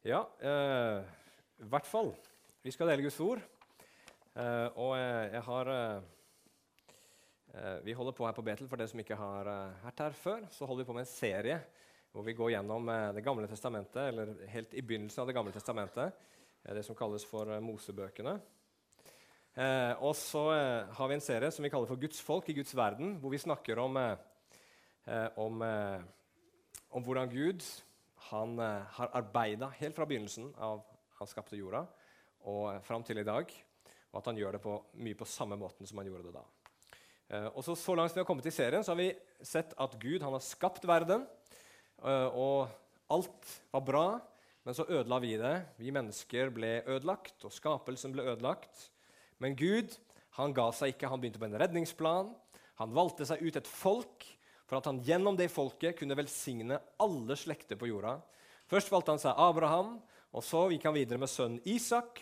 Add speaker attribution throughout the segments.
Speaker 1: Ja, eh, i hvert fall. Vi skal dele Guds ord. Eh, og eh, jeg har eh, eh, Vi holder på her på Betel. For dere som ikke har eh, vært her før, så holder vi på med en serie hvor vi går gjennom Det gamle testamentet, eller helt i begynnelsen av Det gamle testamentet. det som kalles for Mosebøkene. og så har vi en serie som vi kaller for Guds folk i Guds verden, hvor vi snakker om, om, om hvordan Gud han eh, har arbeida helt fra begynnelsen av han skapte jorda, og fram til i dag. Og at han gjør det på, mye på samme måten som han gjorde det da. Eh, og så, så langt vi har kommet i serien, så har vi sett at Gud har skapt verden. Eh, og alt var bra, men så ødela vi det. Vi mennesker ble ødelagt, og skapelsen ble ødelagt. Men Gud han ga seg ikke. Han begynte på en redningsplan. Han valgte seg ut et folk for at han gjennom det folket kunne velsigne alle slekter på jorda. Først valgte han seg Abraham, og så gikk han videre med sønnen Isak.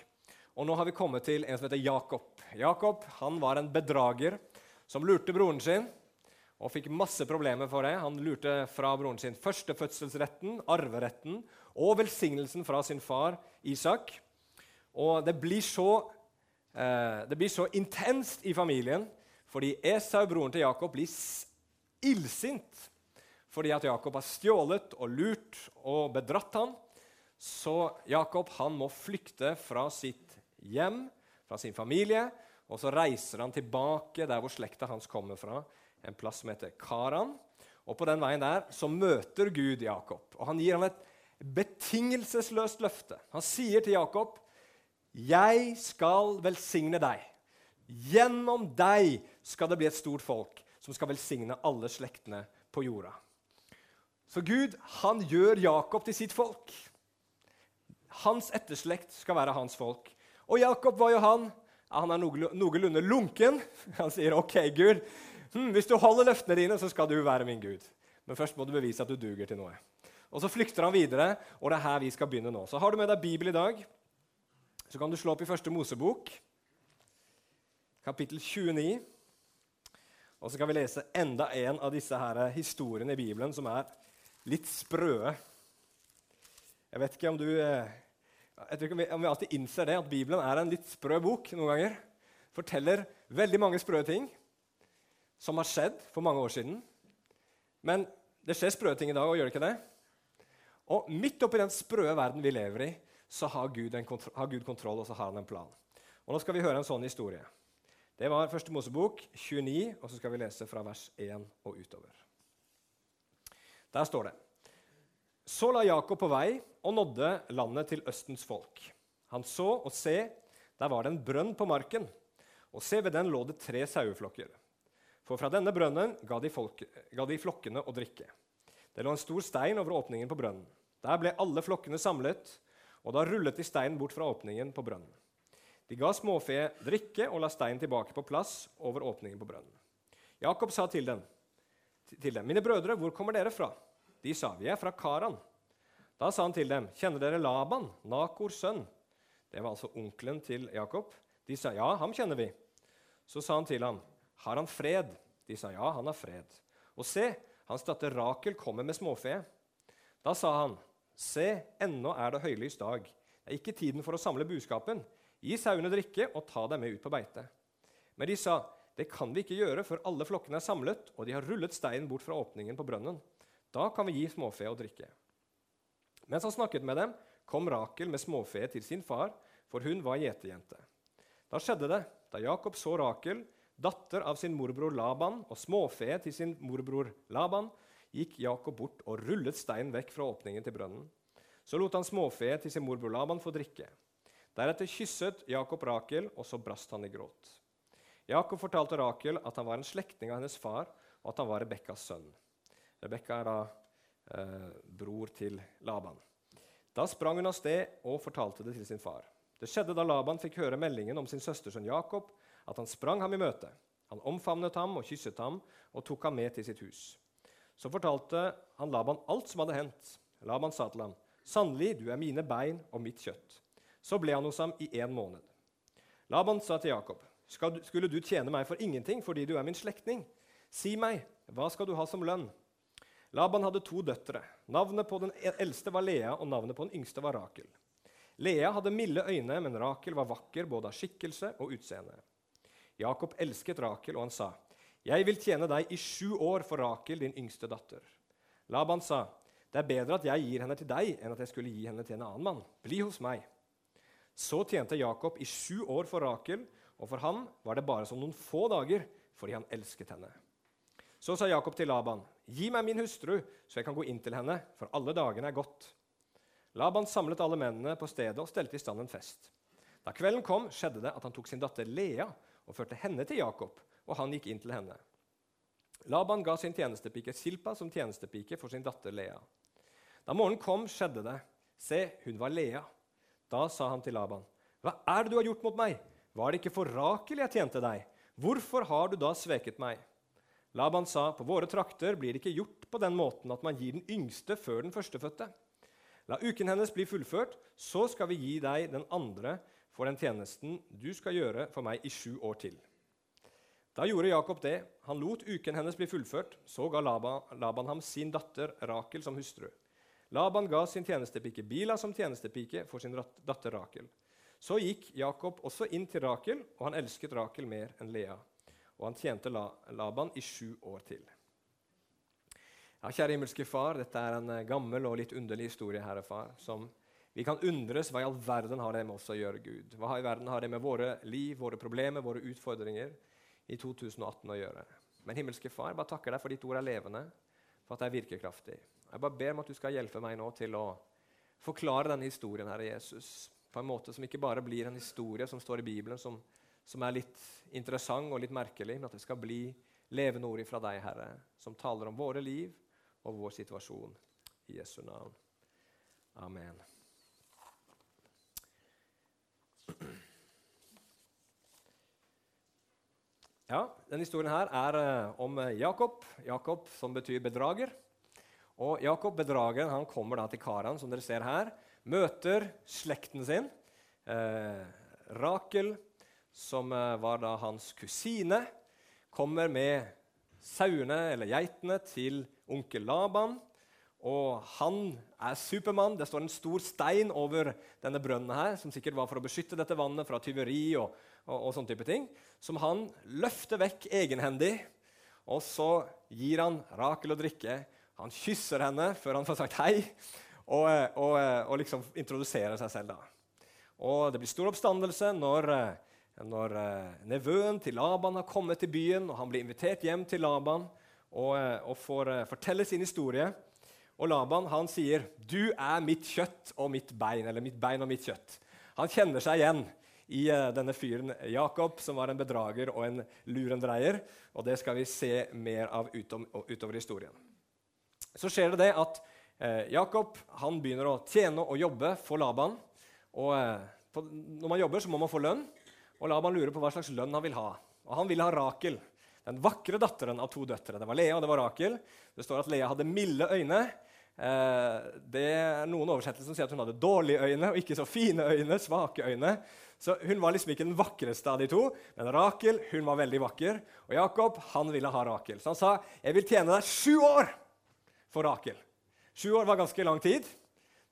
Speaker 1: Og nå har vi kommet til en som heter Jakob. Jakob han var en bedrager som lurte broren sin og fikk masse problemer for det. Han lurte fra broren sin førstefødselsretten, arveretten og velsignelsen fra sin far Isak. Og det blir så, eh, det blir så intenst i familien fordi Esau, broren til Jakob, blir illsint fordi at Jakob har stjålet og lurt og bedratt ham. Så Jakob han må flykte fra sitt hjem, fra sin familie, og så reiser han tilbake der hvor slekta hans kommer fra, en plass som heter Karan. Og På den veien der så møter Gud Jakob, og han gir ham et betingelsesløst løfte. Han sier til Jakob, 'Jeg skal velsigne deg.' 'Gjennom deg skal det bli et stort folk.' Som skal velsigne alle slektene på jorda. Så Gud han gjør Jakob til sitt folk. Hans etterslekt skal være hans folk. Og Jakob var jo han. Han er noenlunde lunken. Han sier, 'OK, Gud, hm, hvis du holder løftene dine, så skal du være min Gud.' Men først må du bevise at du duger til noe. Og Så flykter han videre, og det er her vi skal begynne nå. Så Har du med deg Bibel i dag, så kan du slå opp i Første Mosebok, kapittel 29. Og så skal vi lese enda en av disse her historiene i Bibelen som er litt sprøe. Jeg vet ikke om du eh, jeg tror ikke om vi alltid innser det, at Bibelen er en litt sprø bok noen ganger. Forteller veldig mange sprø ting som har skjedd for mange år siden. Men det skjer sprø ting i dag og gjør det ikke det? Og midt oppi den sprø verden vi lever i, så har Gud, har Gud kontroll, og så har han en plan. Og Nå skal vi høre en sånn historie. Det var Første Mosebok 29, og så skal vi lese fra vers 1 og utover. Der står det Så la Jakob på vei og nådde landet til Østens folk. Han så og se, der var det en brønn på marken, og se, ved den lå det tre saueflokker. For fra denne brønnen ga de, folk, ga de flokkene å drikke. Det lå en stor stein over åpningen på brønnen. Der ble alle flokkene samlet, og da rullet de steinen bort fra åpningen på brønnen. De ga småfe drikke og la steinen tilbake på plass over åpningen på brønnen. Jakob sa til dem, til dem, 'Mine brødre, hvor kommer dere fra?' De sa, 'Vi er fra Karan.' Da sa han til dem, 'Kjenner dere Laban, Nakors sønn?' Det var altså onkelen til Jakob. De sa, 'Ja, ham kjenner vi.' Så sa han til ham, 'Har han fred?' De sa, 'Ja, han har fred.' Og se, hans datter Rakel kommer med småfe. Da sa han, 'Se, ennå er det høylys dag.' Det er ikke tiden for å samle buskapen. Gi sauene drikke og ta dem med ut på beite. Men de sa, det kan vi ikke gjøre før alle flokkene er samlet, og de har rullet steinen bort fra åpningen på brønnen. Da kan vi gi småfe å drikke. Mens han snakket med dem, kom Rakel med småfe til sin far, for hun var gjetejente. Da skjedde det, da Jakob så Rakel, datter av sin morbror Laban, og småfe til sin morbror Laban, gikk Jakob bort og rullet steinen vekk fra åpningen til brønnen. Så lot han småfe til sin morbror Laban få drikke. Deretter kysset Jakob Rakel, og så brast han i gråt. Jakob fortalte Rakel at han var en slektning av hennes far, og at han var Rebekkas sønn. Rebekka er da eh, bror til Laban. Da sprang hun av sted og fortalte det til sin far. Det skjedde da Laban fikk høre meldingen om sin søstersønn Jakob, at han sprang ham i møte. Han omfavnet ham og kysset ham og tok ham med til sitt hus. Så fortalte han Laban alt som hadde hendt. Laban sa til ham, 'Sannelig, du er mine bein og mitt kjøtt.' Så ble han hos ham i én måned. Laban sa til Jakob, skulle du tjene meg for ingenting fordi du er min slektning? Si meg, hva skal du ha som lønn? Laban hadde to døtre. Navnet på den eldste var Lea, og navnet på den yngste var Rakel. Lea hadde milde øyne, men Rakel var vakker både av skikkelse og utseende. Jakob elsket Rakel, og han sa, 'Jeg vil tjene deg i sju år for Rakel, din yngste datter.' Laban sa, 'Det er bedre at jeg gir henne til deg, enn at jeg skulle gi henne til en annen mann. Bli hos meg.' Så tjente Jakob i sju år for Rakel, og for ham var det bare som noen få dager, fordi han elsket henne. Så sa Jakob til Laban, 'Gi meg min hustru, så jeg kan gå inn til henne, for alle dagene er gått.' Laban samlet alle mennene på stedet og stelte i stand en fest. Da kvelden kom, skjedde det at han tok sin datter Lea og førte henne til Jakob, og han gikk inn til henne. Laban ga sin tjenestepike Silpa som tjenestepike for sin datter Lea. Da morgenen kom, skjedde det. Se, hun var Lea. Da sa han til Laban, 'Hva er det du har gjort mot meg? Var det ikke for Rakel jeg tjente deg? Hvorfor har du da sveket meg?' Laban sa, 'På våre trakter blir det ikke gjort på den måten at man gir den yngste før den førstefødte.' La uken hennes bli fullført, så skal vi gi deg den andre for den tjenesten du skal gjøre for meg i sju år til. Da gjorde Jakob det. Han lot uken hennes bli fullført. Så ga Laban, Laban ham sin datter Rakel som hustru. Laban ga sin tjenestepike Bila som tjenestepike for sin datter Rakel. Så gikk Jakob også inn til Rakel, og han elsket Rakel mer enn Lea. Og han tjente Laban i sju år til. Ja, kjære himmelske Far, dette er en eh, gammel og litt underlig historie, Herre Far, som vi kan undres hva i all verden har det med oss å gjøre, Gud. Hva i verden har det med våre liv, våre problemer, våre utfordringer i 2018 å gjøre? Men himmelske Far, bare takker deg for ditt ord er levende, for at det er virkekraftig. Jeg bare ber om at du skal hjelpe meg nå til å forklare denne historien, Herre Jesus, på en måte som ikke bare blir en historie som står i Bibelen, som, som er litt interessant og litt merkelig, men at det skal bli levende ord fra deg, Herre, som taler om våre liv og vår situasjon. I Jesu navn. Amen. Ja, Denne historien her er uh, om Jakob, Jakob som betyr bedrager. Og Jakob bedrageren han kommer da til Karan, som dere ser her. Møter slekten sin. Eh, Rakel, som eh, var da hans kusine, kommer med sauene eller geitene til onkel Laban. Og han er Supermann. Det står en stor stein over denne brønnen her, som sikkert var for å beskytte dette vannet fra tyveri og, og, og sånne type ting. Som han løfter vekk egenhendig, og så gir han Rakel å drikke. Han kysser henne før han får sagt hei, og, eh, og, eh, og liksom introduserer seg selv. da. Og Det blir stor oppstandelse når, eh, når nevøen til Laban har kommet til byen, og han blir invitert hjem til Laban og, og får fortelle sin historie. Og Laban han sier, 'Du er mitt kjøtt og mitt bein.' Eller 'mitt bein og mitt kjøtt'. Han kjenner seg igjen i denne fyren Jakob, som var en bedrager og en lurendreier. Og det skal vi se mer av utom, utover historien så skjer det det at eh, Jakob han begynner å tjene og jobbe for Laban. Og eh, på, Når man jobber, så må man få lønn. Og Laban lurer på hva slags lønn han vil ha. Og Han ville ha Rakel, den vakre datteren av to døtre. Det var Lea og det var Rakel. Det står at Lea hadde milde øyne. Eh, det er Noen oversettelser som sier at hun hadde dårlige øyne og ikke så fine øyne. svake øyne. Så Hun var liksom ikke den vakreste av de to, men Rakel hun var veldig vakker. Og Jakob han ville ha Rakel. Så han sa, 'Jeg vil tjene deg sju år' for Rakel. Sju år var ganske lang tid.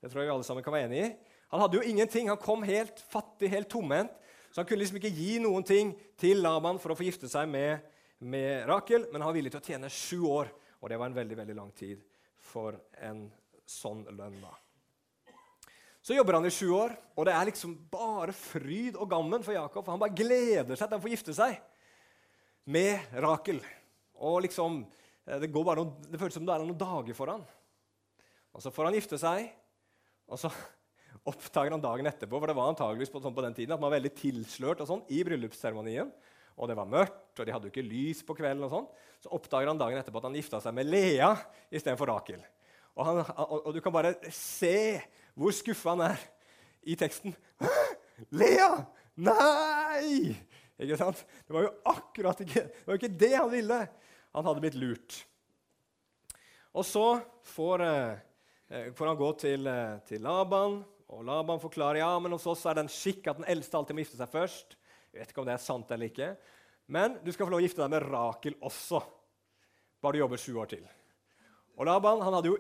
Speaker 1: Det tror jeg vi alle sammen kan være enig i. Han hadde jo ingenting. Han kom helt fattig, helt tomhendt. Så han kunne liksom ikke gi noen ting til Laban for å få gifte seg med, med Rakel, men han var villig til å tjene sju år. Og det var en veldig veldig lang tid for en sånn lønn. da. Så jobber han i sju år, og det er liksom bare fryd og gammen for Jakob. for Han bare gleder seg til han får gifte seg med Rakel. Og liksom det, noen, det føles som det er noen dager foran. Og Så får han gifte seg, og så oppdager han dagen etterpå for det var antageligvis på, sånn på den tiden, at man var veldig tilslørt og sånn, i bryllupsseremonien. Og det var mørkt, og de hadde jo ikke lys på kvelden. og sånn. Så oppdager han dagen etterpå at han gifta seg med Lea istedenfor Rakel. Og, han, og, og, du kan bare se hvor skuffa han er i teksten. Hæ? Lea! Nei! Ikke sant? Det var jo akkurat ikke det var ikke det han ville. Han hadde blitt lurt. Og så får, eh, får han gå til, eh, til, Laban, og Laban forklarer ja, men hos oss er det en skikk at den eldste alltid må gifte seg først. Jeg vet ikke om det er sant eller ikke. Men du skal få lov å gifte deg med Rakel også, bare du jobber sju år til. Og Laban han hadde jo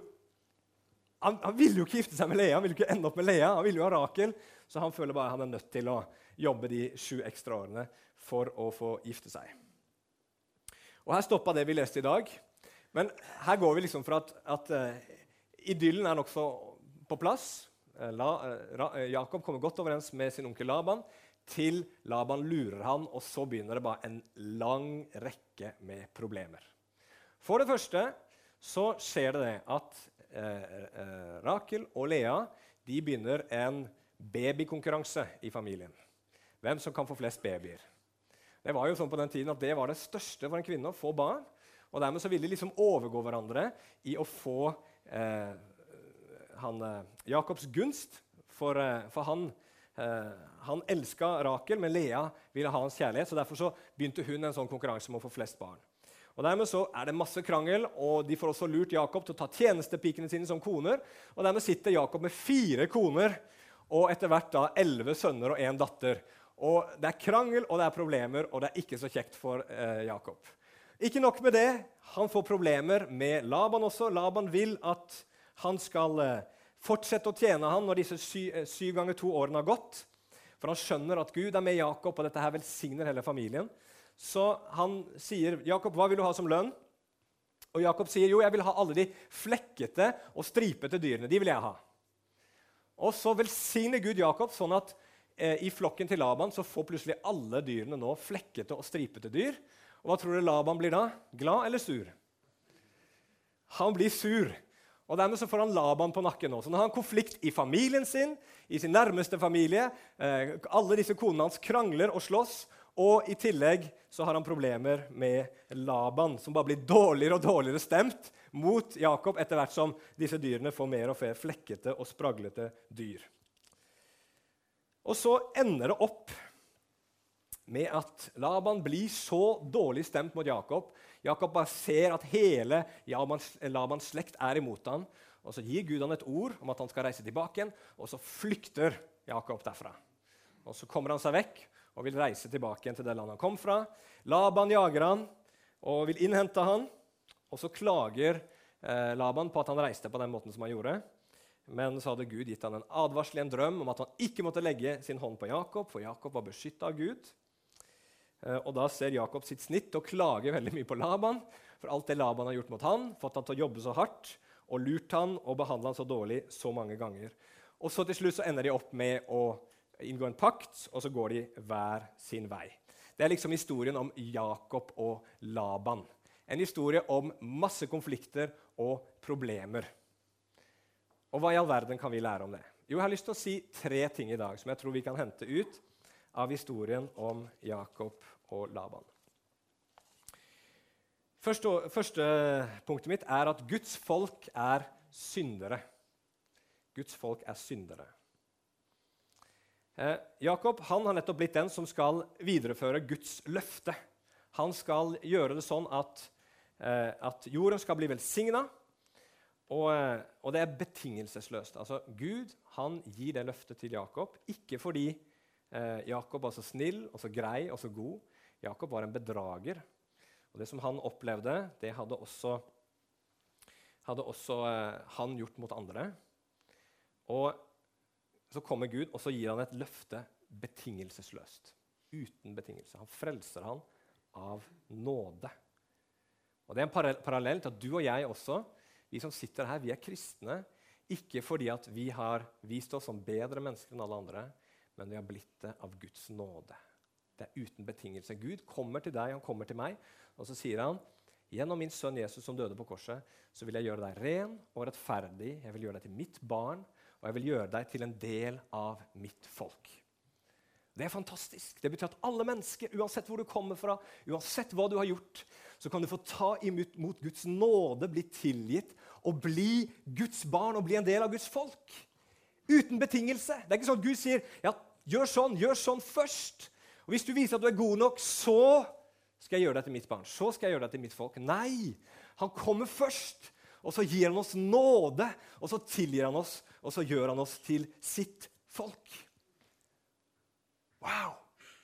Speaker 1: han, han, ville jo ikke gifte seg med Lea, han ville ikke ende opp med Lea, han ville jo ha Rakel. Så han føler bare han er nødt til å jobbe de sju ekstra årene for å få gifte seg. Og Her stoppa det vi leste i dag. Men her går vi liksom fra at, at uh, idyllen er nokså på plass. Uh, La, ra, Jakob kommer godt overens med sin onkel Laban, til Laban lurer han, og så begynner det bare en lang rekke med problemer. For det første så skjer det det at Rakel og Lea de begynner en babykonkurranse i familien. Hvem som kan få flest babyer. Det var jo sånn på den tiden at det var det største for en kvinne å få barn. Og Dermed så ville de liksom overgå hverandre i å få eh, han, eh, Jakobs gunst. For, eh, for han, eh, han elska Rakel, men Lea ville ha hans kjærlighet. så Derfor så begynte hun en sånn konkurranse om å få flest barn. Og Dermed så er det masse krangel, og de får også lurt Jakob til å ta tjenestepikene sine som koner. Og Dermed sitter Jakob med fire koner og etter hvert da elleve sønner og én datter. Og Det er krangel og det er problemer, og det er ikke så kjekt for eh, Jakob. Ikke nok med det, han får problemer med Laban også. Laban vil at han skal eh, fortsette å tjene ham når disse sy eh, syv ganger to årene har gått. For han skjønner at Gud er med Jakob, og dette her velsigner hele familien. Så han sier, 'Jakob, hva vil du ha som lønn?' Og Jakob sier, 'Jo, jeg vil ha alle de flekkete og stripete dyrene. De vil jeg ha.' Og så velsigner Gud Jakob sånn at eh, i flokken til Laban så får plutselig alle dyrene nå flekkete og stripete dyr. Og hva tror du Laban blir da? Glad eller sur? Han blir sur. Og Dermed så får han Laban på nakken nå. Så nå har han konflikt i familien sin, i sin nærmeste familie. Eh, alle disse konene hans krangler og slåss. Og i tillegg så har han problemer med Laban, som bare blir dårligere og dårligere stemt mot Jakob etter hvert som disse dyrene får mer og mer flekkete og spraglete dyr. Og så ender det opp med at Laban blir så dårlig stemt mot Jakob. Jakob bare ser at hele Labans slekt er imot ham. Og Så gir Gud han et ord om at han skal reise tilbake igjen, og så flykter Jakob derfra. Og Så kommer han seg vekk og vil reise tilbake igjen til det landet han kom fra. Laban jager han og vil innhente han. Og så klager eh, Laban på at han reiste på den måten som han gjorde. Men så hadde Gud gitt han en advarsel i en drøm om at han ikke måtte legge sin hånd på Jakob, for Jakob var beskytta av Gud. Eh, og Da ser Jakob sitt snitt og klager veldig mye på Laban for alt det Laban har gjort mot han, fått han til å jobbe så hardt og lurt han og behandla han så dårlig så mange ganger. Og så Til slutt så ender de opp med å inngå en pakt, og så går de hver sin vei. Det er liksom historien om Jakob og Laban. En historie om masse konflikter og problemer. Og hva i all verden kan vi lære om det? Jo, Jeg har lyst til å si tre ting i dag som jeg tror vi kan hente ut av historien om Jakob og Laban. Første, første punktet mitt er at Guds folk er syndere. Guds folk er syndere. Eh, Jakob han har nettopp blitt den som skal videreføre Guds løfte. Han skal gjøre det sånn at, eh, at jorden skal bli velsigna, og, eh, og, det er betingelsesløst. Altså, Gud han gir det løftet til Jakob, ikke fordi eh, Jakob var så snill og så grei og så god. Jakob var en bedrager. Og Det som han opplevde, det hadde også, hadde også eh, han gjort mot andre. Og Så kommer Gud og så gir han et løfte betingelsesløst. Uten betingelse. Han frelser han av nåde. Og Det er en parallell til at du og jeg også vi som sitter her, vi er kristne ikke fordi at vi har vist oss som bedre mennesker enn alle andre, men vi har blitt det av Guds nåde. Det er uten betingelse. Gud kommer til deg, han kommer til meg, og så sier han Gjennom min sønn Jesus som døde på korset, så vil jeg gjøre deg ren og rettferdig. Jeg vil gjøre deg til mitt barn, og jeg vil gjøre deg til en del av mitt folk. Det er fantastisk. Det betyr at alle mennesker, uansett hvor du kommer fra, uansett hva du har gjort, så kan du få ta imot Guds nåde, bli tilgitt og bli Guds barn og bli en del av Guds folk. Uten betingelse. Det er ikke sånn at Gud sier ja, gjør sånn, gjør sånn først. Og Hvis du viser at du er god nok, så skal jeg gjøre deg til mitt barn. Så skal jeg gjøre deg til mitt folk. Nei, han kommer først. Og så gir han oss nåde, og så tilgir han oss, og så gjør han oss til sitt folk. Wow!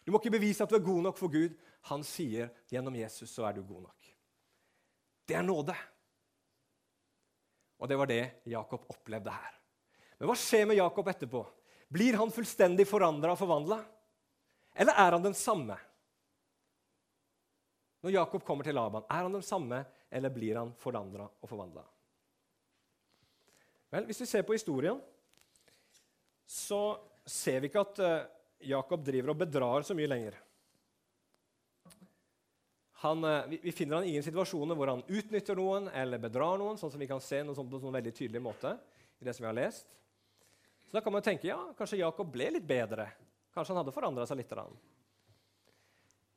Speaker 1: Du må ikke bevise at du er god nok for Gud. Han sier gjennom Jesus så er du god nok. Det er nåde. Og det var det Jakob opplevde her. Men hva skjer med Jakob etterpå? Blir han fullstendig forandra og forvandla? Eller er han den samme? Når Jakob kommer til Laban, er han den samme, eller blir han forandra og forvandla? Vel, hvis vi ser på historien, så ser vi ikke at eh, Jakob driver og bedrar så mye lenger. Han, eh, vi, finner han i ingen situasjoner hvor han utnytter noen eller bedrar noen, sånn som vi kan se noe sånt på en sånn veldig tydelig måte i det som vi har lest. Så da kan man tenke ja, kanskje Jakob ble litt bedre. Kanskje han hadde forandra seg litt.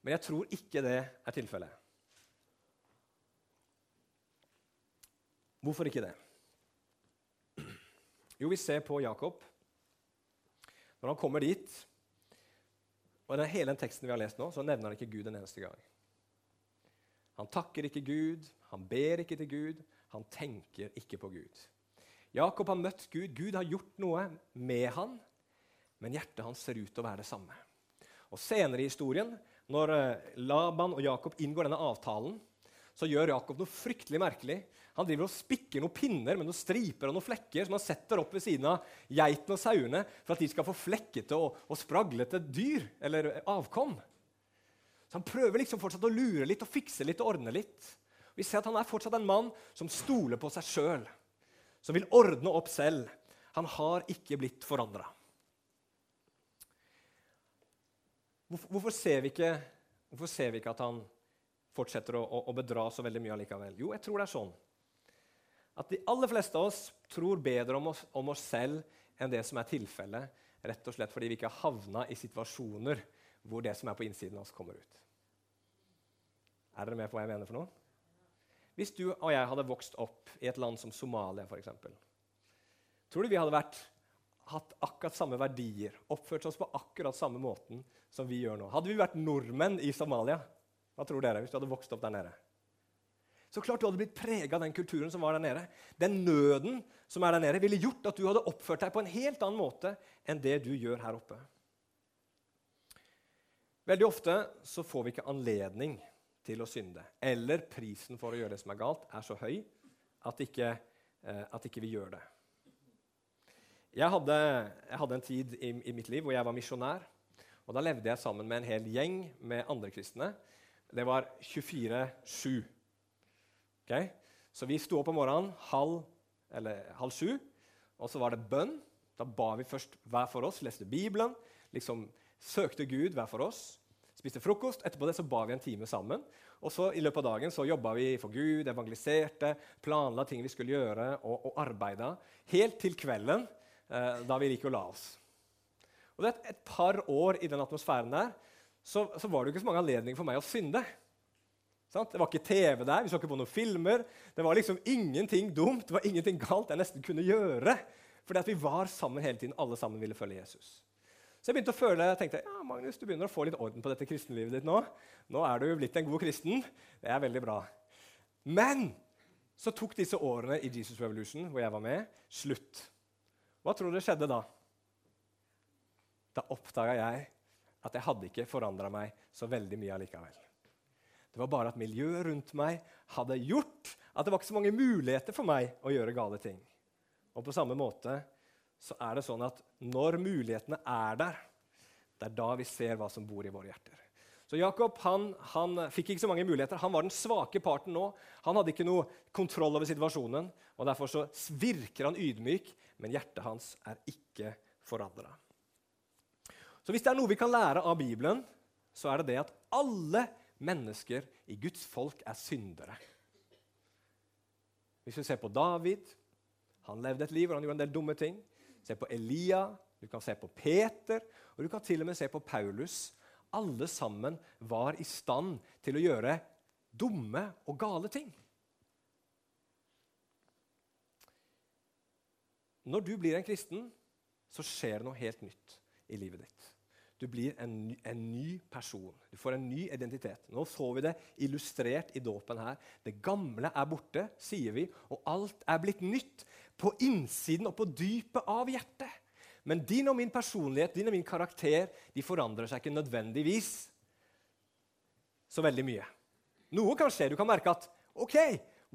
Speaker 1: Men jeg tror ikke det er tilfellet. Hvorfor ikke det? Jo, vi ser på Jakob når han kommer dit. Og i hele den teksten vi har lest nå, så nevner han ikke Gud en eneste gang. Han takker ikke Gud, han ber ikke til Gud, han tenker ikke på Gud. Jakob har møtt Gud, Gud har gjort noe med han, men hjertet hans ser ut til å være det samme. Og Senere i historien, når eh, Laban og Jakob inngår denne avtalen, så gjør Jakob noe fryktelig merkelig. Han driver og spikker noen pinner med noen striper og noen flekker som han setter opp ved siden av geitene og sauene for at de skal få flekkete og, og spraglete dyr eller avkom. Så Han prøver liksom fortsatt å lure litt og fikse litt og ordne litt. Vi ser at Han er fortsatt en mann som stoler på seg sjøl, som vil ordne opp selv. Han har ikke blitt forandra. Hvorfor, hvorfor, ser vi ikke, at han fortsetter å, å, å bedra så veldig mye allikevel? Jo, jeg tror det er sånn at de aller fleste av oss tror bedre om oss, om oss selv enn det som er tilfellet, rett og slett fordi vi ikke har havna i situasjoner hvor det som er på innsiden av oss, kommer ut. Er dere med på hva jeg mener for noe? Hvis du og jeg hadde vokst opp i et land som Somalia, f.eks., tror du vi hadde vært, hatt akkurat samme verdier, oppført oss på akkurat samme måten som vi gjør nå? Hadde vi vært nordmenn i Somalia? Hva tror dere hvis du hadde vokst opp der nede? Så klart du hadde blitt prega av den kulturen som var der nede. Den nøden som er der nede, ville gjort at du hadde oppført deg på en helt annen måte enn det du gjør her oppe. Veldig ofte så får vi ikke anledning til å synde. Eller prisen for å gjøre det som er galt, er så høy at ikke, eh, at ikke vi gjør det. Jeg hadde, jeg hadde en tid i, i, mitt liv hvor jeg var misjonær. og Da levde jeg sammen med en hel gjeng med andre kristne. Det var 24-7. Okay? Så vi sto opp om morgenen halv, halv sju, og så var det bønn. Da ba vi først hver for oss, leste Bibelen, liksom søkte Gud hver for oss. Spiste frokost. Etterpå det så ba vi en time sammen. Og så I løpet av dagen så jobba vi for Gud, evangeliserte, planla ting vi skulle gjøre, og, og arbeida. Helt til kvelden, eh, da vi gikk og la oss. Og det Et par år i den atmosfæren der så, så var det jo ikke så mange anledninger for meg å synde. Det var ikke TV der, vi så ikke på noen filmer. Det var liksom ingenting dumt, det var ingenting galt jeg nesten kunne gjøre. Fordi at vi var sammen hele tiden. Alle sammen ville følge Jesus. Så jeg begynte å føle, jeg tenkte, ja, Magnus, du begynner å få litt orden på dette kristenlivet ditt nå. Nå er du blitt en god kristen. Det er veldig bra. Men så tok disse årene i Jesus Revolution, hvor jeg var med, slutt. Hva tror dere skjedde da? Da oppdaga jeg at jeg hadde ikke forandra meg så veldig mye allikevel. Det var bare at miljøet rundt meg hadde gjort at det var ikke så mange muligheter for meg å gjøre gale ting. Og på samme måte så er det sånn at når mulighetene er der, det er da vi ser hva som bor i våre hjerter. Så Jakob han, han, fikk ikke så mange muligheter. Han var den svake parten nå. Han hadde ikke noe kontroll over situasjonen. og Derfor så virker han ydmyk, men hjertet hans er ikke forandra. Så hvis det er noe vi kan lære av Bibelen, så er det det at alle mennesker i Guds folk er syndere. Hvis vi ser på David Han levde et liv hvor han gjorde en del dumme ting. Se på Elia, du kan se på Peter, og du kan til og med se på Paulus. Alle sammen var i stand til å gjøre dumme og gale ting. Når du blir en kristen, så skjer det noe helt nytt i livet ditt. Du blir en en ny, person. Du får en ny identitet. Nå får vi det illustrert i dåpen her. Det gamle er borte, sier vi, og alt er blitt nytt. På innsiden og på dypet av hjertet. Men din og min personlighet, din og min karakter, de forandrer seg ikke nødvendigvis så veldig mye. Noe kan skje. Du kan merke at OK,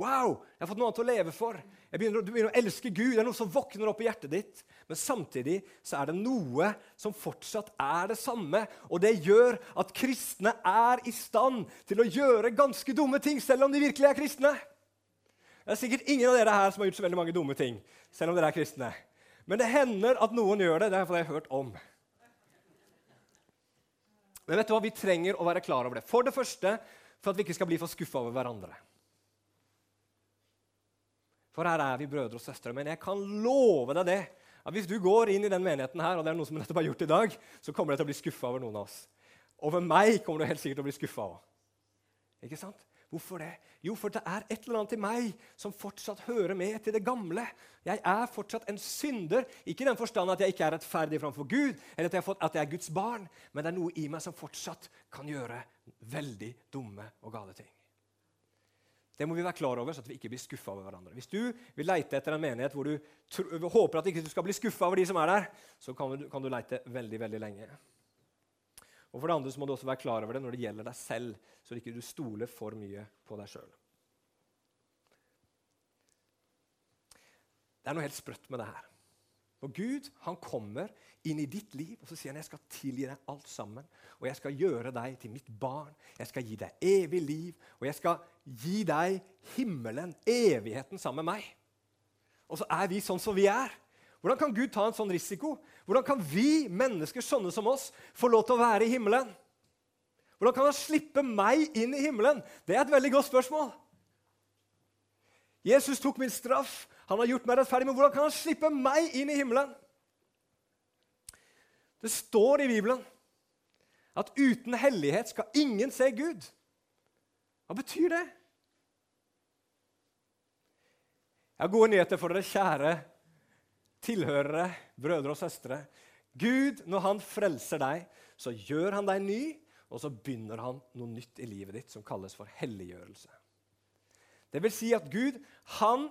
Speaker 1: Wow, jeg har fått noe annet å leve for. Begynner, du begynner å elske Gud. Det er noe som våkner opp i hjertet ditt. Men samtidig så er det noe som fortsatt er det samme. Og det gjør at kristne er i stand til å gjøre ganske dumme ting, selv om de virkelig er kristne. Det er sikkert ingen av dere her som har gjort så veldig mange dumme ting, selv om dere er kristne. Men det hender at noen gjør det. Det har jeg hørt om. Men vet du hva? vi trenger å være klar over det. For det første for at vi ikke skal bli for skuffa over hverandre. For her er vi brødre og søstre. Men jeg kan love deg det. at Hvis du går inn i den menigheten her, og det er noe som nettopp har gjort i dag, så kommer du til å bli skuffa over noen av oss. Over meg kommer du helt sikkert til å bli skuffa òg. Ikke sant? Hvorfor det? Jo, for det er et eller annet i meg som fortsatt hører med til det gamle. Jeg er fortsatt en synder, ikke i den forstand at jeg ikke er rettferdig framfor Gud, eller at jeg, fått, at jeg er Guds barn, men det er noe i meg som fortsatt kan gjøre veldig dumme og gale ting. Det må vi være klar over, så vi ikke blir skuffa over hverandre. Hvis du vil leite etter en menighet hvor du håper at ikke du skal bli skuffa over de som er der, så kan du, kan du leite veldig, veldig lenge. Og for det andre så må du også være klar over det når det gjelder deg selv, så du ikke stoler for mye på deg sjøl. Det er noe helt sprøtt med det her. Når Gud han kommer inn i ditt liv og så sier han, jeg skal tilgi deg alt sammen. Og jeg skal gjøre deg til mitt barn. Jeg skal gi deg evig liv. Og jeg skal gi deg himmelen, evigheten, sammen med meg. Og så er vi sånn som vi er. Hvordan kan Gud ta en sånn risiko? Hvordan kan vi mennesker sånne som oss få lov til å være i himmelen? Hvordan kan han slippe meg inn i himmelen? Det er et veldig godt spørsmål. Jesus tok min straff. Han har gjort meg rettferdig, men hvordan kan han slippe meg inn i himmelen? Det står i Bibelen at uten hellighet skal ingen se Gud. Hva betyr det? Jeg har gode nyheter for dere, kjære tilhørere, brødre og søstre. Gud, når han frelser deg, så gjør han deg ny, og så begynner han noe nytt i livet ditt som kalles for helliggjørelse. Det vil si at Gud, han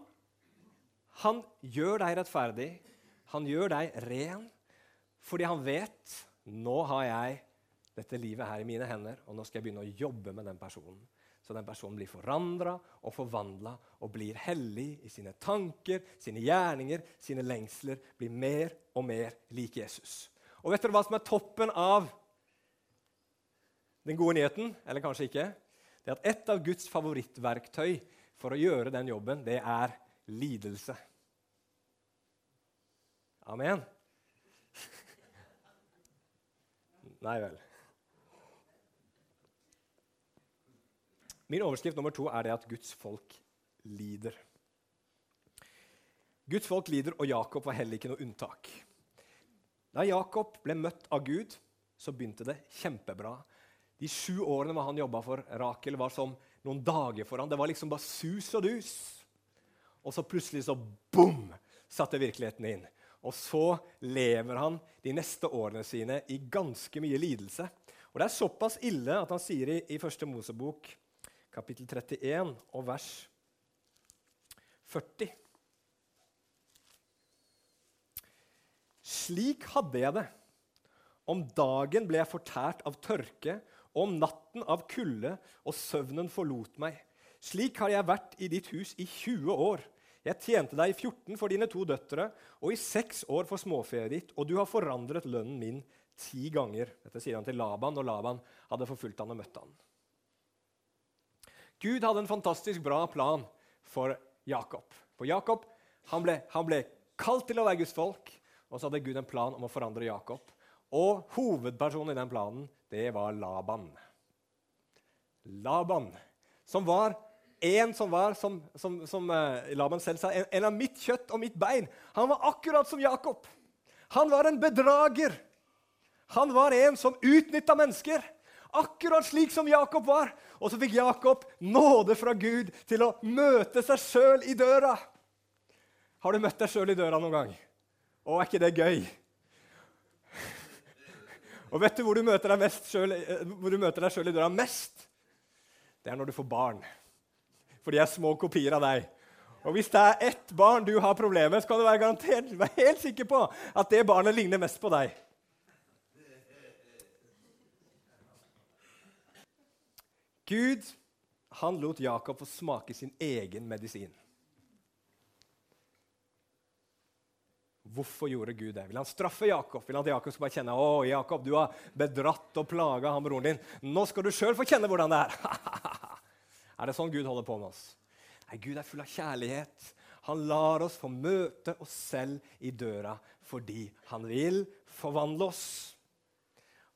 Speaker 1: han gjør deg rettferdig, han gjør deg ren, fordi han vet nå har jeg dette livet her i mine hender, og nå skal jeg begynne å jobbe med den personen. Så den personen blir forandra og forvandla og blir hellig i sine tanker, sine gjerninger, sine lengsler. Blir mer og mer lik Jesus. Og vet dere hva som er toppen av den gode nyheten? Eller kanskje ikke? Det er at et av Guds favorittverktøy for å gjøre den jobben, det er lidelse. Amen? Nei vel. Min overskrift nummer to er det at Guds folk lider. Guds folk lider, og Jakob var heller ikke noe unntak. Da Jakob ble møtt av Gud, så begynte det kjempebra. De sju årene han jobba for Rakel, var som noen dager for ham. Det var liksom bare sus og dus. Og så plutselig så bom, satte virkeligheten inn. Og så lever han de neste årene sine i ganske mye lidelse. Og Det er såpass ille at han sier i, i første Mosebok kapittel 31 og vers 40 Slik hadde jeg det. Om dagen ble jeg fortært av tørke, og om natten av kulde, og søvnen forlot meg. Slik har jeg vært i ditt hus i 20 år. Jeg tjente deg i 14 for dine to døtre og i seks år for småfeet ditt, og du har forandret lønnen min ti ganger. Dette sier han til Laban og Laban hadde forfulgt han og møtt han. Gud hadde en fantastisk bra plan for Jakob. For Jakob han ble, han ble kalt til å være Guds folk, og så hadde Gud en plan om å forandre Jakob. Og hovedpersonen i den planen, det var Laban. Laban, som var en som var, som, som, som uh, Laban selv sa, en, en, av mitt kjøtt og mitt bein. Han var akkurat som Jakob. Han var en bedrager. Han var en som utnytta mennesker. Akkurat slik som Jakob var. Og så fikk Jakob nåde fra Gud til å møte seg sjøl i døra. Har du møtt deg sjøl i døra noen gang? Å, er ikke det gøy? Og vet du hvor du møter deg, selv, eh, hvor du møter deg sjøl i døra mest? Det er når du får barn for de er små kopier av deg. Og Hvis det er ett barn du har problemer med, så kan du være garantert, være helt sikker på at det barnet ligner mest på deg. Gud han lot Jakob få smake sin egen medisin. Hvorfor gjorde Gud det? Vil han straffe Jakob? Vil han at Jakob skal bare kjenne å, Jakob, du har bedratt og plaga han broren din. Nå skal du sjøl få kjenne hvordan det er. er det sånn Gud holder på med oss? Nei, Gud er full av kjærlighet. Han lar oss få møte oss selv i døra fordi han vil forvandle oss.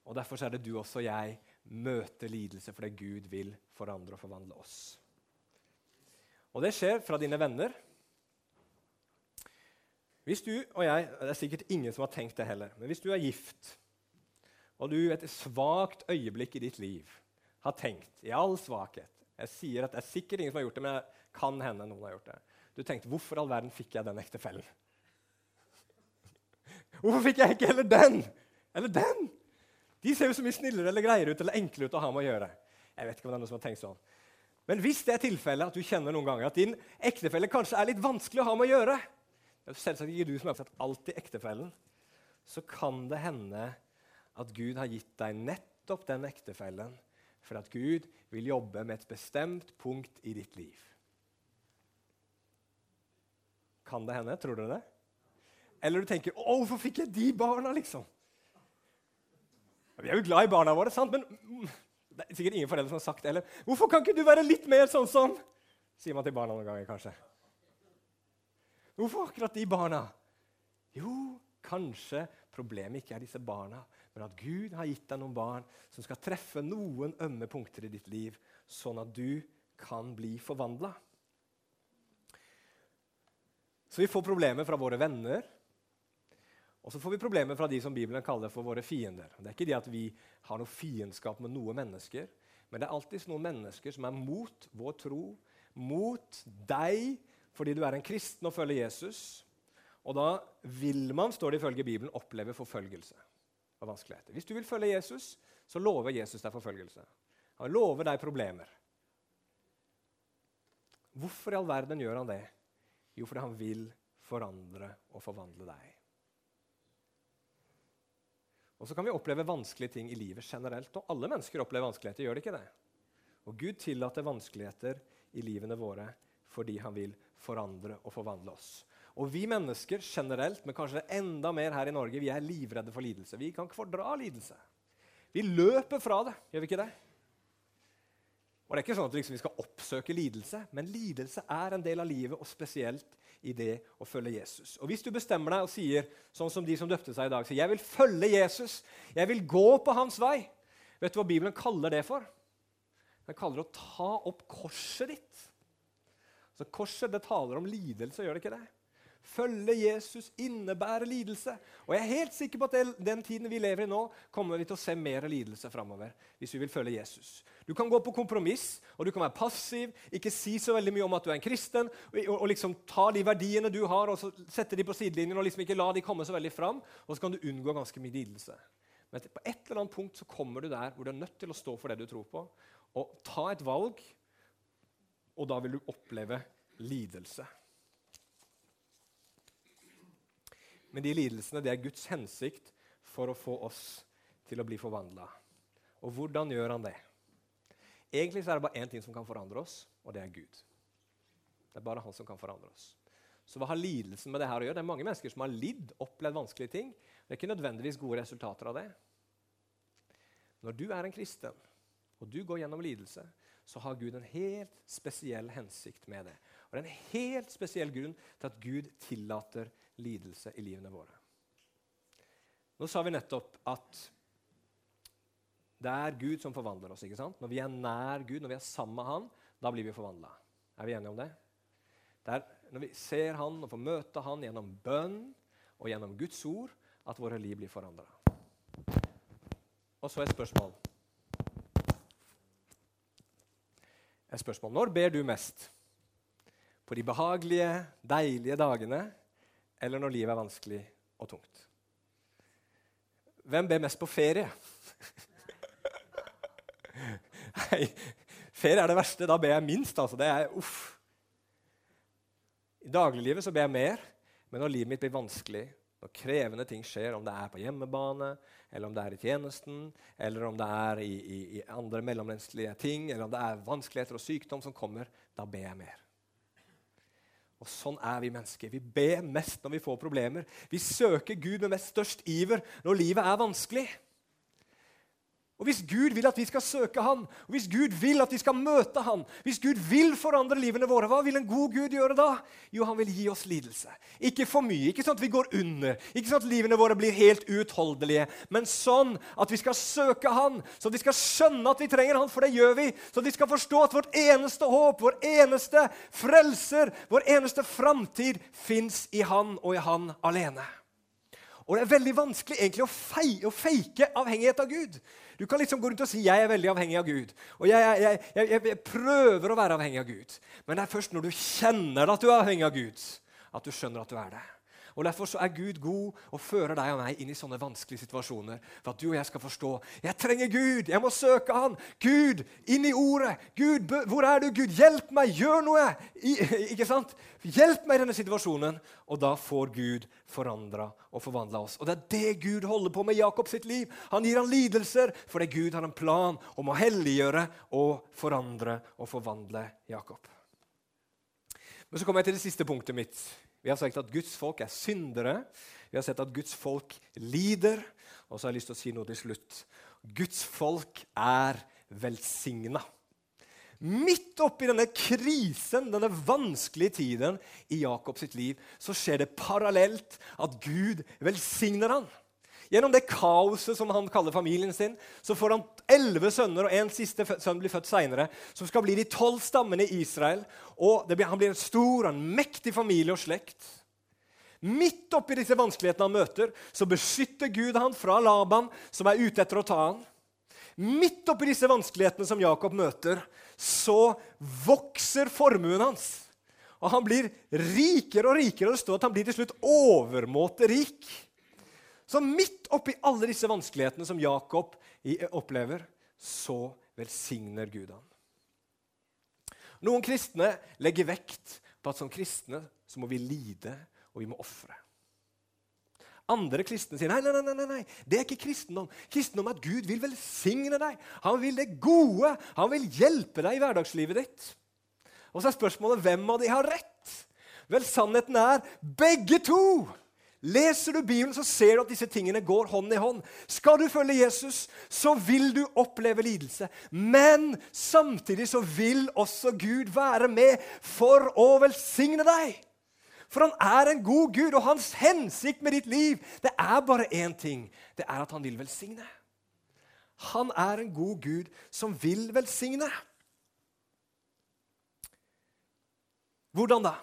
Speaker 1: Og Derfor er det du også og jeg møter lidelse fordi Gud vil forandre og forvandle oss. Og det skjer fra dine venner hvis du og jeg, Det er sikkert ingen som har tenkt det heller, men hvis du er gift, og du et svakt øyeblikk i ditt liv har tenkt, i all svakhet Jeg sier at det er sikkert ingen som har gjort det, men det kan hende noen har gjort det. Du tenkte 'Hvorfor all verden fikk jeg den ektefellen?' Hvorfor fikk jeg ikke heller den? Eller den? De ser jo så mye snillere eller greiere ut eller enklere ut å ha med å gjøre. Jeg vet ikke om det er noen som har tenkt sånn. Men hvis det er tilfellet at du kjenner noen ganger at din ektefelle kanskje er litt vanskelig å ha med å gjøre, selvsagt ikke du som har sett alltid ektefellen, så kan det hende at Gud har gitt deg nettopp den ektefellen for at Gud vil jobbe med et bestemt punkt i ditt liv. Kan det hende? Tror dere det? Eller du tenker 'Å, hvorfor fikk jeg de barna?' liksom? Vi er jo glad i barna våre, sant? men det er sikkert ingen foreldre som har sagt det heller. 'Hvorfor kan ikke du være litt mer sånn som?' sier man til barna noen ganger, kanskje. Hvorfor akkurat de barna? Jo, kanskje problemet ikke er disse barna, men at Gud har gitt deg noen barn som skal treffe noen ømme punkter i ditt liv, sånn at du kan bli forvandla. Så vi får problemer fra våre venner, og så får vi problemer fra de som Bibelen kaller for våre fiender. Det er ikke det at vi har noe fiendskap med noen mennesker, men det er alltid noen mennesker som er mot vår tro, mot deg, fordi du er en kristen og følger Jesus. Og da vil man, står det ifølge Bibelen, oppleve forfølgelse og vanskeligheter. Hvis du vil følge Jesus, så lover Jesus deg forfølgelse. Han lover deg problemer. Hvorfor i all verden gjør han det? Jo, fordi han vil forandre og forvandle deg. Og så kan vi oppleve vanskelige ting i livet generelt. Og alle mennesker opplever vanskeligheter, gjør det ikke det? Og Gud tillater vanskeligheter i livene våre fordi han vil forandre og forvandle oss. Og vi mennesker generelt, men kanskje enda mer her i Norge, vi er livredde for lidelse. Vi kan ikke fordra lidelse. Vi løper fra det, gjør vi ikke det? Og det er ikke sånn at liksom vi skal oppsøke lidelse, men lidelse er en del av livet, og spesielt i det å følge Jesus. Og Hvis du bestemmer deg og sier, sånn som de som døpte seg i dag, sier jeg vil følge Jesus, jeg vil gå på hans vei, vet du hva Bibelen kaller det for? Den kaller det å ta opp korset ditt. Så Korset det taler om lidelse, gjør det ikke det? Følge Jesus innebærer lidelse. Og jeg er helt sikker på at den tiden vi lever i nå, kommer vi til å se mer lidelse framover. Hvis vi vil følge Jesus. Du kan gå på kompromiss, og du kan være passiv, ikke si så veldig mye om at du er en kristen, og, og liksom ta de verdiene du har, og så sette de på sidelinjen og liksom ikke la de komme så veldig fram. Og så kan du unngå ganske mye lidelse. Men på et eller annet punkt så kommer du der hvor du er nødt til å stå for det du tror på, og ta et valg og da vil du oppleve lidelse. Men de lidelsene det er Guds hensikt for å få oss til å bli forvandla. Og hvordan gjør han det? Egentlig er det bare én ting som kan forandre oss, og det er Gud. Det er bare han som kan forandre oss. Så hva har lidelsen med det her å gjøre? Det er mange mennesker som har lidd, opplevd vanskelige ting. Det er ikke nødvendigvis gode resultater av det. Når du er en kristen, og du går gjennom lidelse, så har Gud en helt spesiell hensikt med det. Og Det er en helt spesiell grunn til at Gud tillater lidelse i livene våre. Nå sa vi nettopp at det er Gud som forvandler oss. ikke sant? Når vi er nær Gud, når vi er sammen med Han, da blir vi forvandla. Er vi enige om det? Det er når vi ser Han og får møte Han gjennom bønn og gjennom Guds ord, at våre liv blir forandra. Og så et spørsmål. Et spørsmål. Når ber du mest? På de behagelige, deilige dagene eller når livet er vanskelig og tungt? Hvem ber mest på ferie? Nei, ferie er det verste. Da ber jeg minst. altså. Det er uff. I dagliglivet så ber jeg mer, men når livet mitt blir vanskelig, når krevende ting skjer, om det er på hjemmebane, eller om det er i tjenesten, eller om det er i, i, i andre mellommenneskelige ting, eller om det er vanskeligheter og sykdom som kommer, da ber jeg mer. Og Sånn er vi mennesker. Vi ber mest når vi får problemer. Vi søker Gud med mest størst iver når livet er vanskelig. Og Hvis Gud vil at vi skal søke Han, og hvis Gud vil at vi skal møte Han, hvis Gud vil forandre livene våre, hva vil en god Gud gjøre da? Jo, han vil gi oss lidelse. Ikke for mye, ikke sånn at vi går under, ikke sånn at livene våre blir helt uutholdelige, men sånn at vi skal søke Han, så at vi skal skjønne at vi trenger Han, for det gjør vi. Så at vi skal forstå at vårt eneste håp, vår eneste frelser, vår eneste framtid fins i Han og i Han alene. Og det er veldig vanskelig egentlig å, fei, å fake avhengighet av Gud. Du kan liksom gå rundt og si 'jeg er veldig avhengig av Gud'. Og jeg, jeg, jeg, jeg, prøver å være avhengig av Gud. Men det er først når du kjenner at du er avhengig av Gud, at du skjønner at du er det. Og Derfor så er Gud god og fører deg og meg inn i sånne vanskelige situasjoner. For at du og jeg skal forstå jeg trenger Gud, jeg må søke Han. Gud, inn i ordet. Gud, hvor er du? Gud, hjelp meg, gjør noe! I, ikke sant? Hjelp meg i denne situasjonen. Og da får Gud forandra og forvandla oss. Og Det er det Gud holder på med i Jakob sitt liv. Han gir han lidelser fordi Gud har en plan om å helliggjøre og forandre og forvandle Jakob. Men så kommer jeg til det siste punktet mitt vi har sagt at Guds folk er syndere. Vi har sett at Guds folk lider. Og så har jeg lyst til å si noe til slutt. Guds folk er velsigna. Midt oppi denne krisen, denne vanskelige tiden i Jakobs liv, så skjer det parallelt at Gud velsigner han. Gjennom det kaoset som han kaller familien sin, så får han elleve sønner, og en siste sønn blir født seinere, som skal bli de tolv stammene i Israel. Og blir, Han blir en stor og en mektig familie og slekt. Midt oppi disse vanskelighetene han møter, så beskytter Gud han fra Laban, som er ute etter å ta han. Midt oppi disse vanskelighetene som Jakob møter, så vokser formuen hans. Og han blir rikere og rikere, og det står at han blir til slutt overmåte rik. Så midt oppi alle disse vanskelighetene som Jakob opplever, så velsigner Gud ham. Noen kristne legger vekt på at som kristne så må vi lide og vi må ofre. Andre kristne sier nei, nei, nei, nei, nei, det er ikke kristendom. Kristendom er at Gud vil velsigne deg. Han vil det gode. Han vil hjelpe deg i hverdagslivet ditt. Og så er spørsmålet hvem av de har rett? Vel, sannheten er begge to Leser du Bibelen, så ser du at disse tingene går hånd i hånd. Skal du følge Jesus, så vil du oppleve lidelse. Men samtidig så vil også Gud være med for å velsigne deg. For han er en god Gud, og hans hensikt med ditt liv det er bare én ting. Det er at han vil velsigne. Han er en god Gud som vil velsigne. Hvordan da?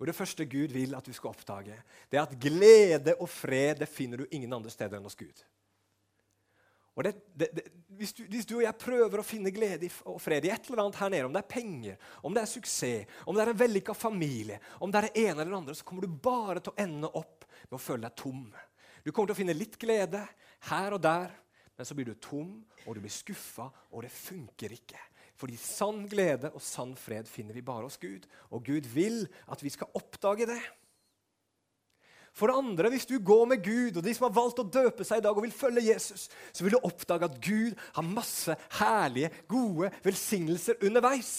Speaker 1: Jo, Det første Gud vil at du skal oppdage, det er at glede og fred det finner du ingen andre steder enn hos Gud. Og det, det, det, hvis, du, hvis, du, og jeg prøver å finne glede og fred i et eller annet her nede, om det er penger, om det er suksess, om det er en vellykka familie, om det er det ene eller det andre, så kommer du bare til å ende opp med å føle deg tom. Du kommer til å finne litt glede her og der, men så blir du tom, og du blir skuffa, og det funker ikke. Fordi sann glede og sann fred finner vi bare hos Gud. Og Gud vil at vi skal oppdage det. For det andre, hvis du går med Gud, og de som har valgt å døpe seg i dag og vil følge Jesus, så vil du oppdage at Gud har masse herlige, gode velsignelser underveis.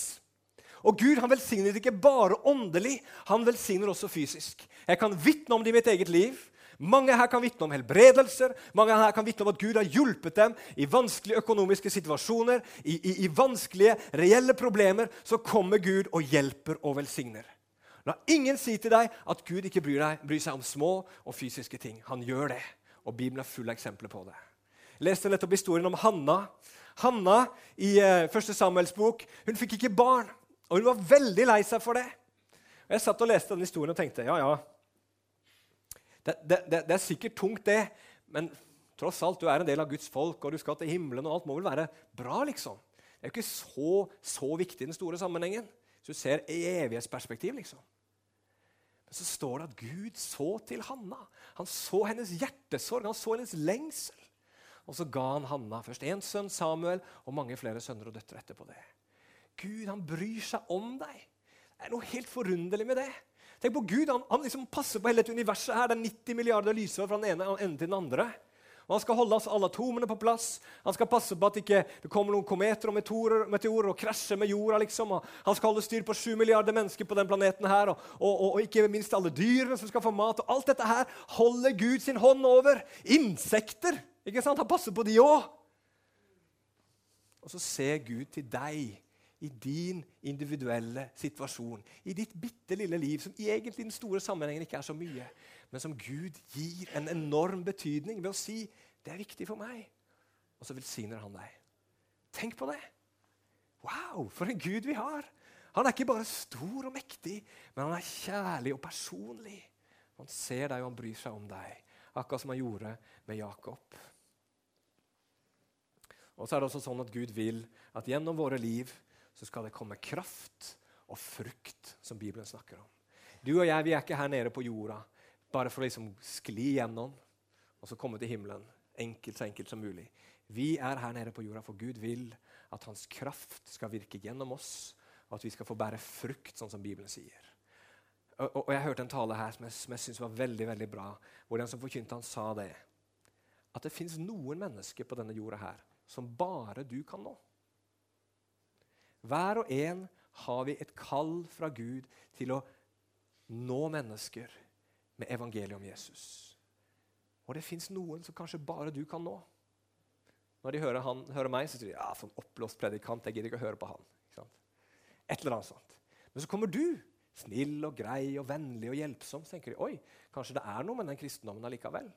Speaker 1: Og Gud han velsigner ikke bare åndelig, han velsigner også fysisk. Jeg kan vitne om det i mitt eget liv. Mange her kan vitne om helbredelser, mange her kan vitne om at Gud har hjulpet dem i vanskelige økonomiske situasjoner, i, i, i vanskelige, reelle problemer. Så kommer Gud og hjelper og velsigner. La ingen si til deg at Gud ikke bryr, deg, bryr seg om små og fysiske ting. Han gjør det, og Bibelen er full av eksempler på det. Jeg leste nettopp historien om Hanna. Hanna i uh, første Samuels bok hun fikk ikke barn, og hun var veldig lei seg for det. Og Jeg satt og leste denne historien og tenkte ja, ja, det, det, det, det, er sikkert tungt, det, men tross alt, du er en del av Guds folk, og du skal til himmelen, og alt må vel være bra, liksom. Det er jo ikke så, så viktig i den store sammenhengen. Hvis du ser i evighetsperspektiv, liksom. Men så står det at Gud så til Hanna. Han så hennes hjertesorg, han så hennes lengsel. Og så ga han Hanna først én sønn, Samuel, og mange flere sønner og døtre etterpå det. Gud han bryr seg om deg. Det er noe helt forunderlig med det. Tenk på Gud, Han, han liksom passer på hele dette universet. her, Det er 90 milliarder lysår fra den ene enden til den andre. Og Han skal holde alle atomene på plass. Han skal passe på at ikke det kommer noen kometer og meteorer, meteorer og krasjer med jorda. liksom. Og han skal holde styr på sju milliarder mennesker på den planeten her, og, og, og, og, ikke minst alle dyrene som skal få mat. og Alt dette her holder Gud sin hånd over. Insekter! ikke sant? Han passer på de òg. Og så ser Gud til deg i din individuelle situasjon, i ditt bitte lille liv, som egentlig i den store sammenhengen ikke er så mye, men som Gud gir en enorm betydning ved å si 'det er viktig for meg', og så velsigner han deg. Tenk på det! Wow, for en Gud vi har! Han er ikke bare stor og mektig, men han er kjærlig og personlig. Han ser deg og han bryr seg om deg, akkurat som han gjorde med Jakob. Og så er det også sånn at Gud vil at gjennom våre liv så skal det komme kraft og frukt, som Bibelen snakker om. Du og jeg vi er ikke her nede på jorda bare for å liksom skli gjennom og så komme til himmelen enkelt så enkelt som mulig. Vi er her nede på jorda, for Gud vil at hans kraft skal virke gjennom oss, og at vi skal få bære frukt, sånn som Bibelen sier. Og, og, og Jeg hørte en tale her som jeg, jeg synes var veldig veldig bra, hvor den som forkynte, han sa det. At det fins noen mennesker på denne jorda her som bare du kan nå. Hver og en har vi et kall fra Gud til å nå mennesker med evangeliet om Jesus. Og det fins noen som kanskje bare du kan nå. Når de hører, han, hører meg, så sier de ja, for en oppblåst predikant, jeg gidder ikke å høre på han. Et eller annet sånt. Men så kommer du, snill og grei og vennlig og hjelpsom, så tenker de oi, kanskje det er noe med den kristendommen allikevel.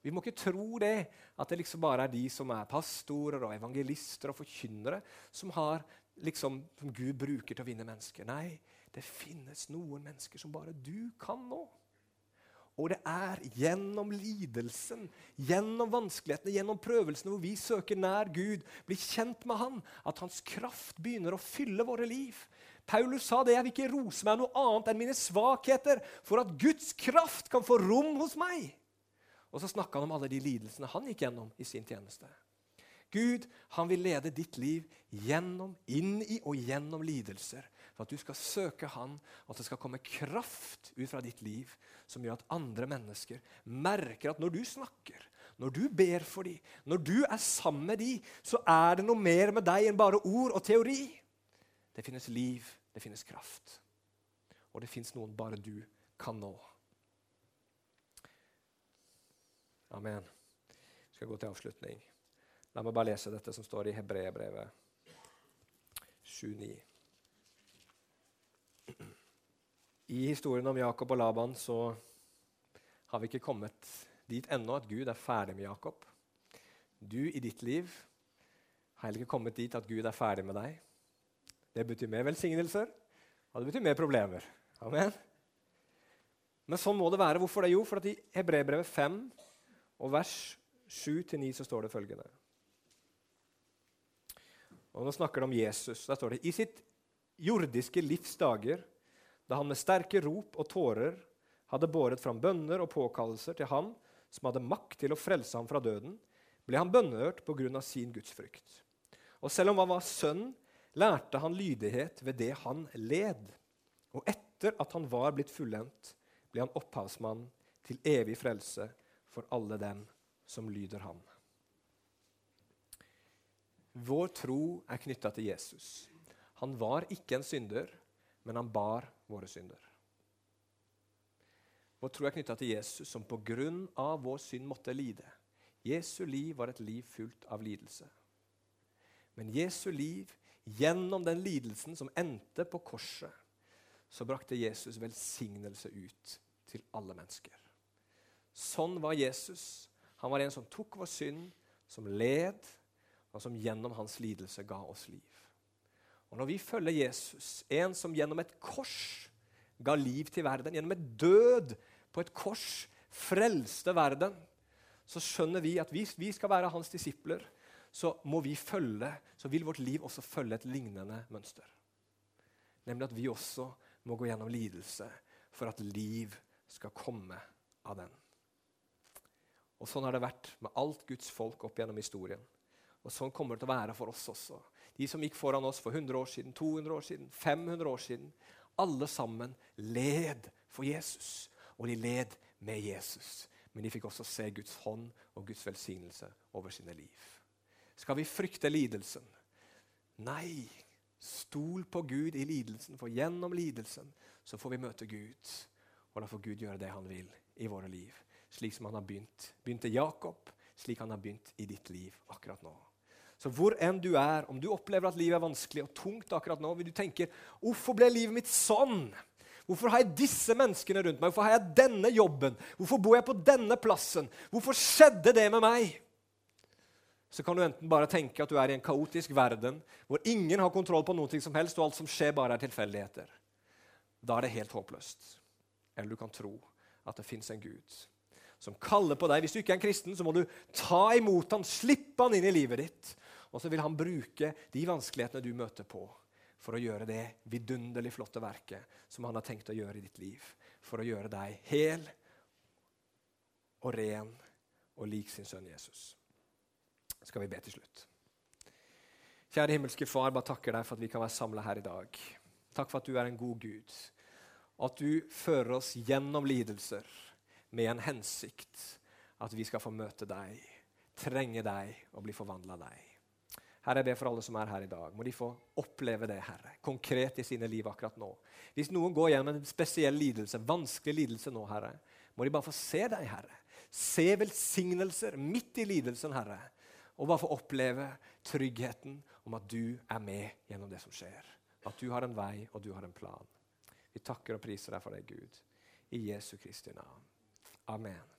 Speaker 1: Vi må ikke tro det, at det liksom bare er de som er pastorer og evangelister og forkynnere, som, har, liksom, som Gud bruker til å vinne mennesker. Nei, det finnes noen mennesker som bare du kan nå. Og det er gjennom lidelsen, gjennom vanskelighetene, gjennom prøvelsene hvor vi søker nær Gud, blir kjent med Han, at Hans kraft begynner å fylle våre liv. Paulus sa det, jeg vil ikke rose meg noe annet enn mine svakheter, for at Guds kraft kan få rom hos meg. Og så snakka han om alle de lidelsene han gikk gjennom i sin tjeneste. Gud han vil lede ditt liv gjennom, inn i og gjennom lidelser. For at du skal søke Han, og at det skal komme kraft ut fra ditt liv som gjør at andre mennesker merker at når du snakker, når du ber for dem, når du er sammen med dem, så er det noe mer med deg enn bare ord og teori. Det finnes liv, det finnes kraft. Og det fins noen bare du kan nå. Amen. Vi skal gå til avslutning. La meg bare lese dette som står i Hebreerbrevet 7,9. I historien om Jakob og Laban så har vi ikke kommet dit ennå at Gud er ferdig med Jakob. Du i ditt liv har heller ikke kommet dit at Gud er ferdig med deg. Det betyr mer velsignelser, og det betyr mer problemer. Amen. Men sånn må det være. Hvorfor det? Jo, for at i Hebreerbrevet 5 og vers 7-9 så står det følgende. Og Nå snakker det om Jesus. Der står det i sitt jordiske livs dager, da han med sterke rop og tårer hadde båret fram bønner og påkallelser til ham som hadde makt til å frelse ham fra døden, ble han bønnhørt pga. sin gudsfrykt. Og selv om han var sønn, lærte han lydighet ved det han led. Og etter at han var blitt fullendt, ble han opphavsmann til evig frelse for alle dem som lyder ham. Vår tro er knytta til Jesus. Han var ikke en synder, men han bar våre synder. Vår tro er knytta til Jesus, som på grunn av vår synd måtte lide. Jesu liv var et liv fullt av lidelse. Men Jesu liv, gjennom den lidelsen som endte på korset, så brakte Jesus velsignelse ut til alle mennesker. Sånn var Jesus. Han var en som tok vår synd, som led, og som gjennom hans lidelse ga oss liv. Og Når vi følger Jesus, en som gjennom et kors ga liv til verden, gjennom et død på et kors frelste verden, så skjønner vi at hvis vi skal være hans disipler, så må vi følge, så vil vårt liv også følge et lignende mønster. Nemlig at vi også må gå gjennom lidelse for at liv skal komme av den. Og Sånn har det vært med alt Guds folk opp gjennom historien. Og Sånn kommer det til å være for oss også. De som gikk foran oss for 100 år siden, 200 år siden, 500 år siden. alle sammen led for Jesus. Og de led med Jesus. Men de fikk også se Guds hånd og Guds velsignelse over sine liv. Skal vi frykte lidelsen? Nei. Stol på Gud i lidelsen, for gjennom lidelsen så får vi møte Gud. Og da får Gud gjøre det han vil i våre liv, slik som han har begynt. Begynte Jakob, slik han har begynt i ditt liv akkurat nå. Så hvor enn du er, om du opplever at livet er vanskelig og tungt akkurat nå, vil du tenke 'Hvorfor ble livet mitt sånn?' Hvorfor har jeg disse menneskene rundt meg? Hvorfor har jeg denne jobben? Hvorfor bor jeg på denne plassen? Hvorfor skjedde det med meg? Så kan du enten bare tenke at du er i en kaotisk verden hvor ingen har kontroll på noe som helst, og alt som skjer, bare er tilfeldigheter. Da er det helt håpløst. Eller du kan tro at det fins en Gud som kaller på deg. Hvis du ikke er en kristen, så må du ta imot han, slippe han inn i livet ditt. Og så vil han bruke de vanskelighetene du møter på, for å gjøre det vidunderlig flotte verket som han har tenkt å gjøre i ditt liv. For å gjøre deg hel og ren og lik sin sønn Jesus. Skal vi be til slutt. Kjære himmelske Far, bare takker deg for at vi kan være samla her i dag. Takk for at du er en god Gud. At du fører oss gjennom lidelser med en hensikt. At vi skal få møte deg, trenge deg og bli forvandla av deg. Herre, jeg ber for alle som er her i dag. Må de få oppleve det, Herre, konkret i sine liv akkurat nå. Hvis noen går gjennom en spesiell lidelse, vanskelig lidelse nå, Herre, må de bare få se deg, Herre. Se velsignelser midt i lidelsen, Herre. Og bare få oppleve tryggheten om at du er med gjennom det som skjer. At du har en vei, og du har en plan. Vi takker og priser deg for det, Gud. I Jesu Kristi navn. Amen.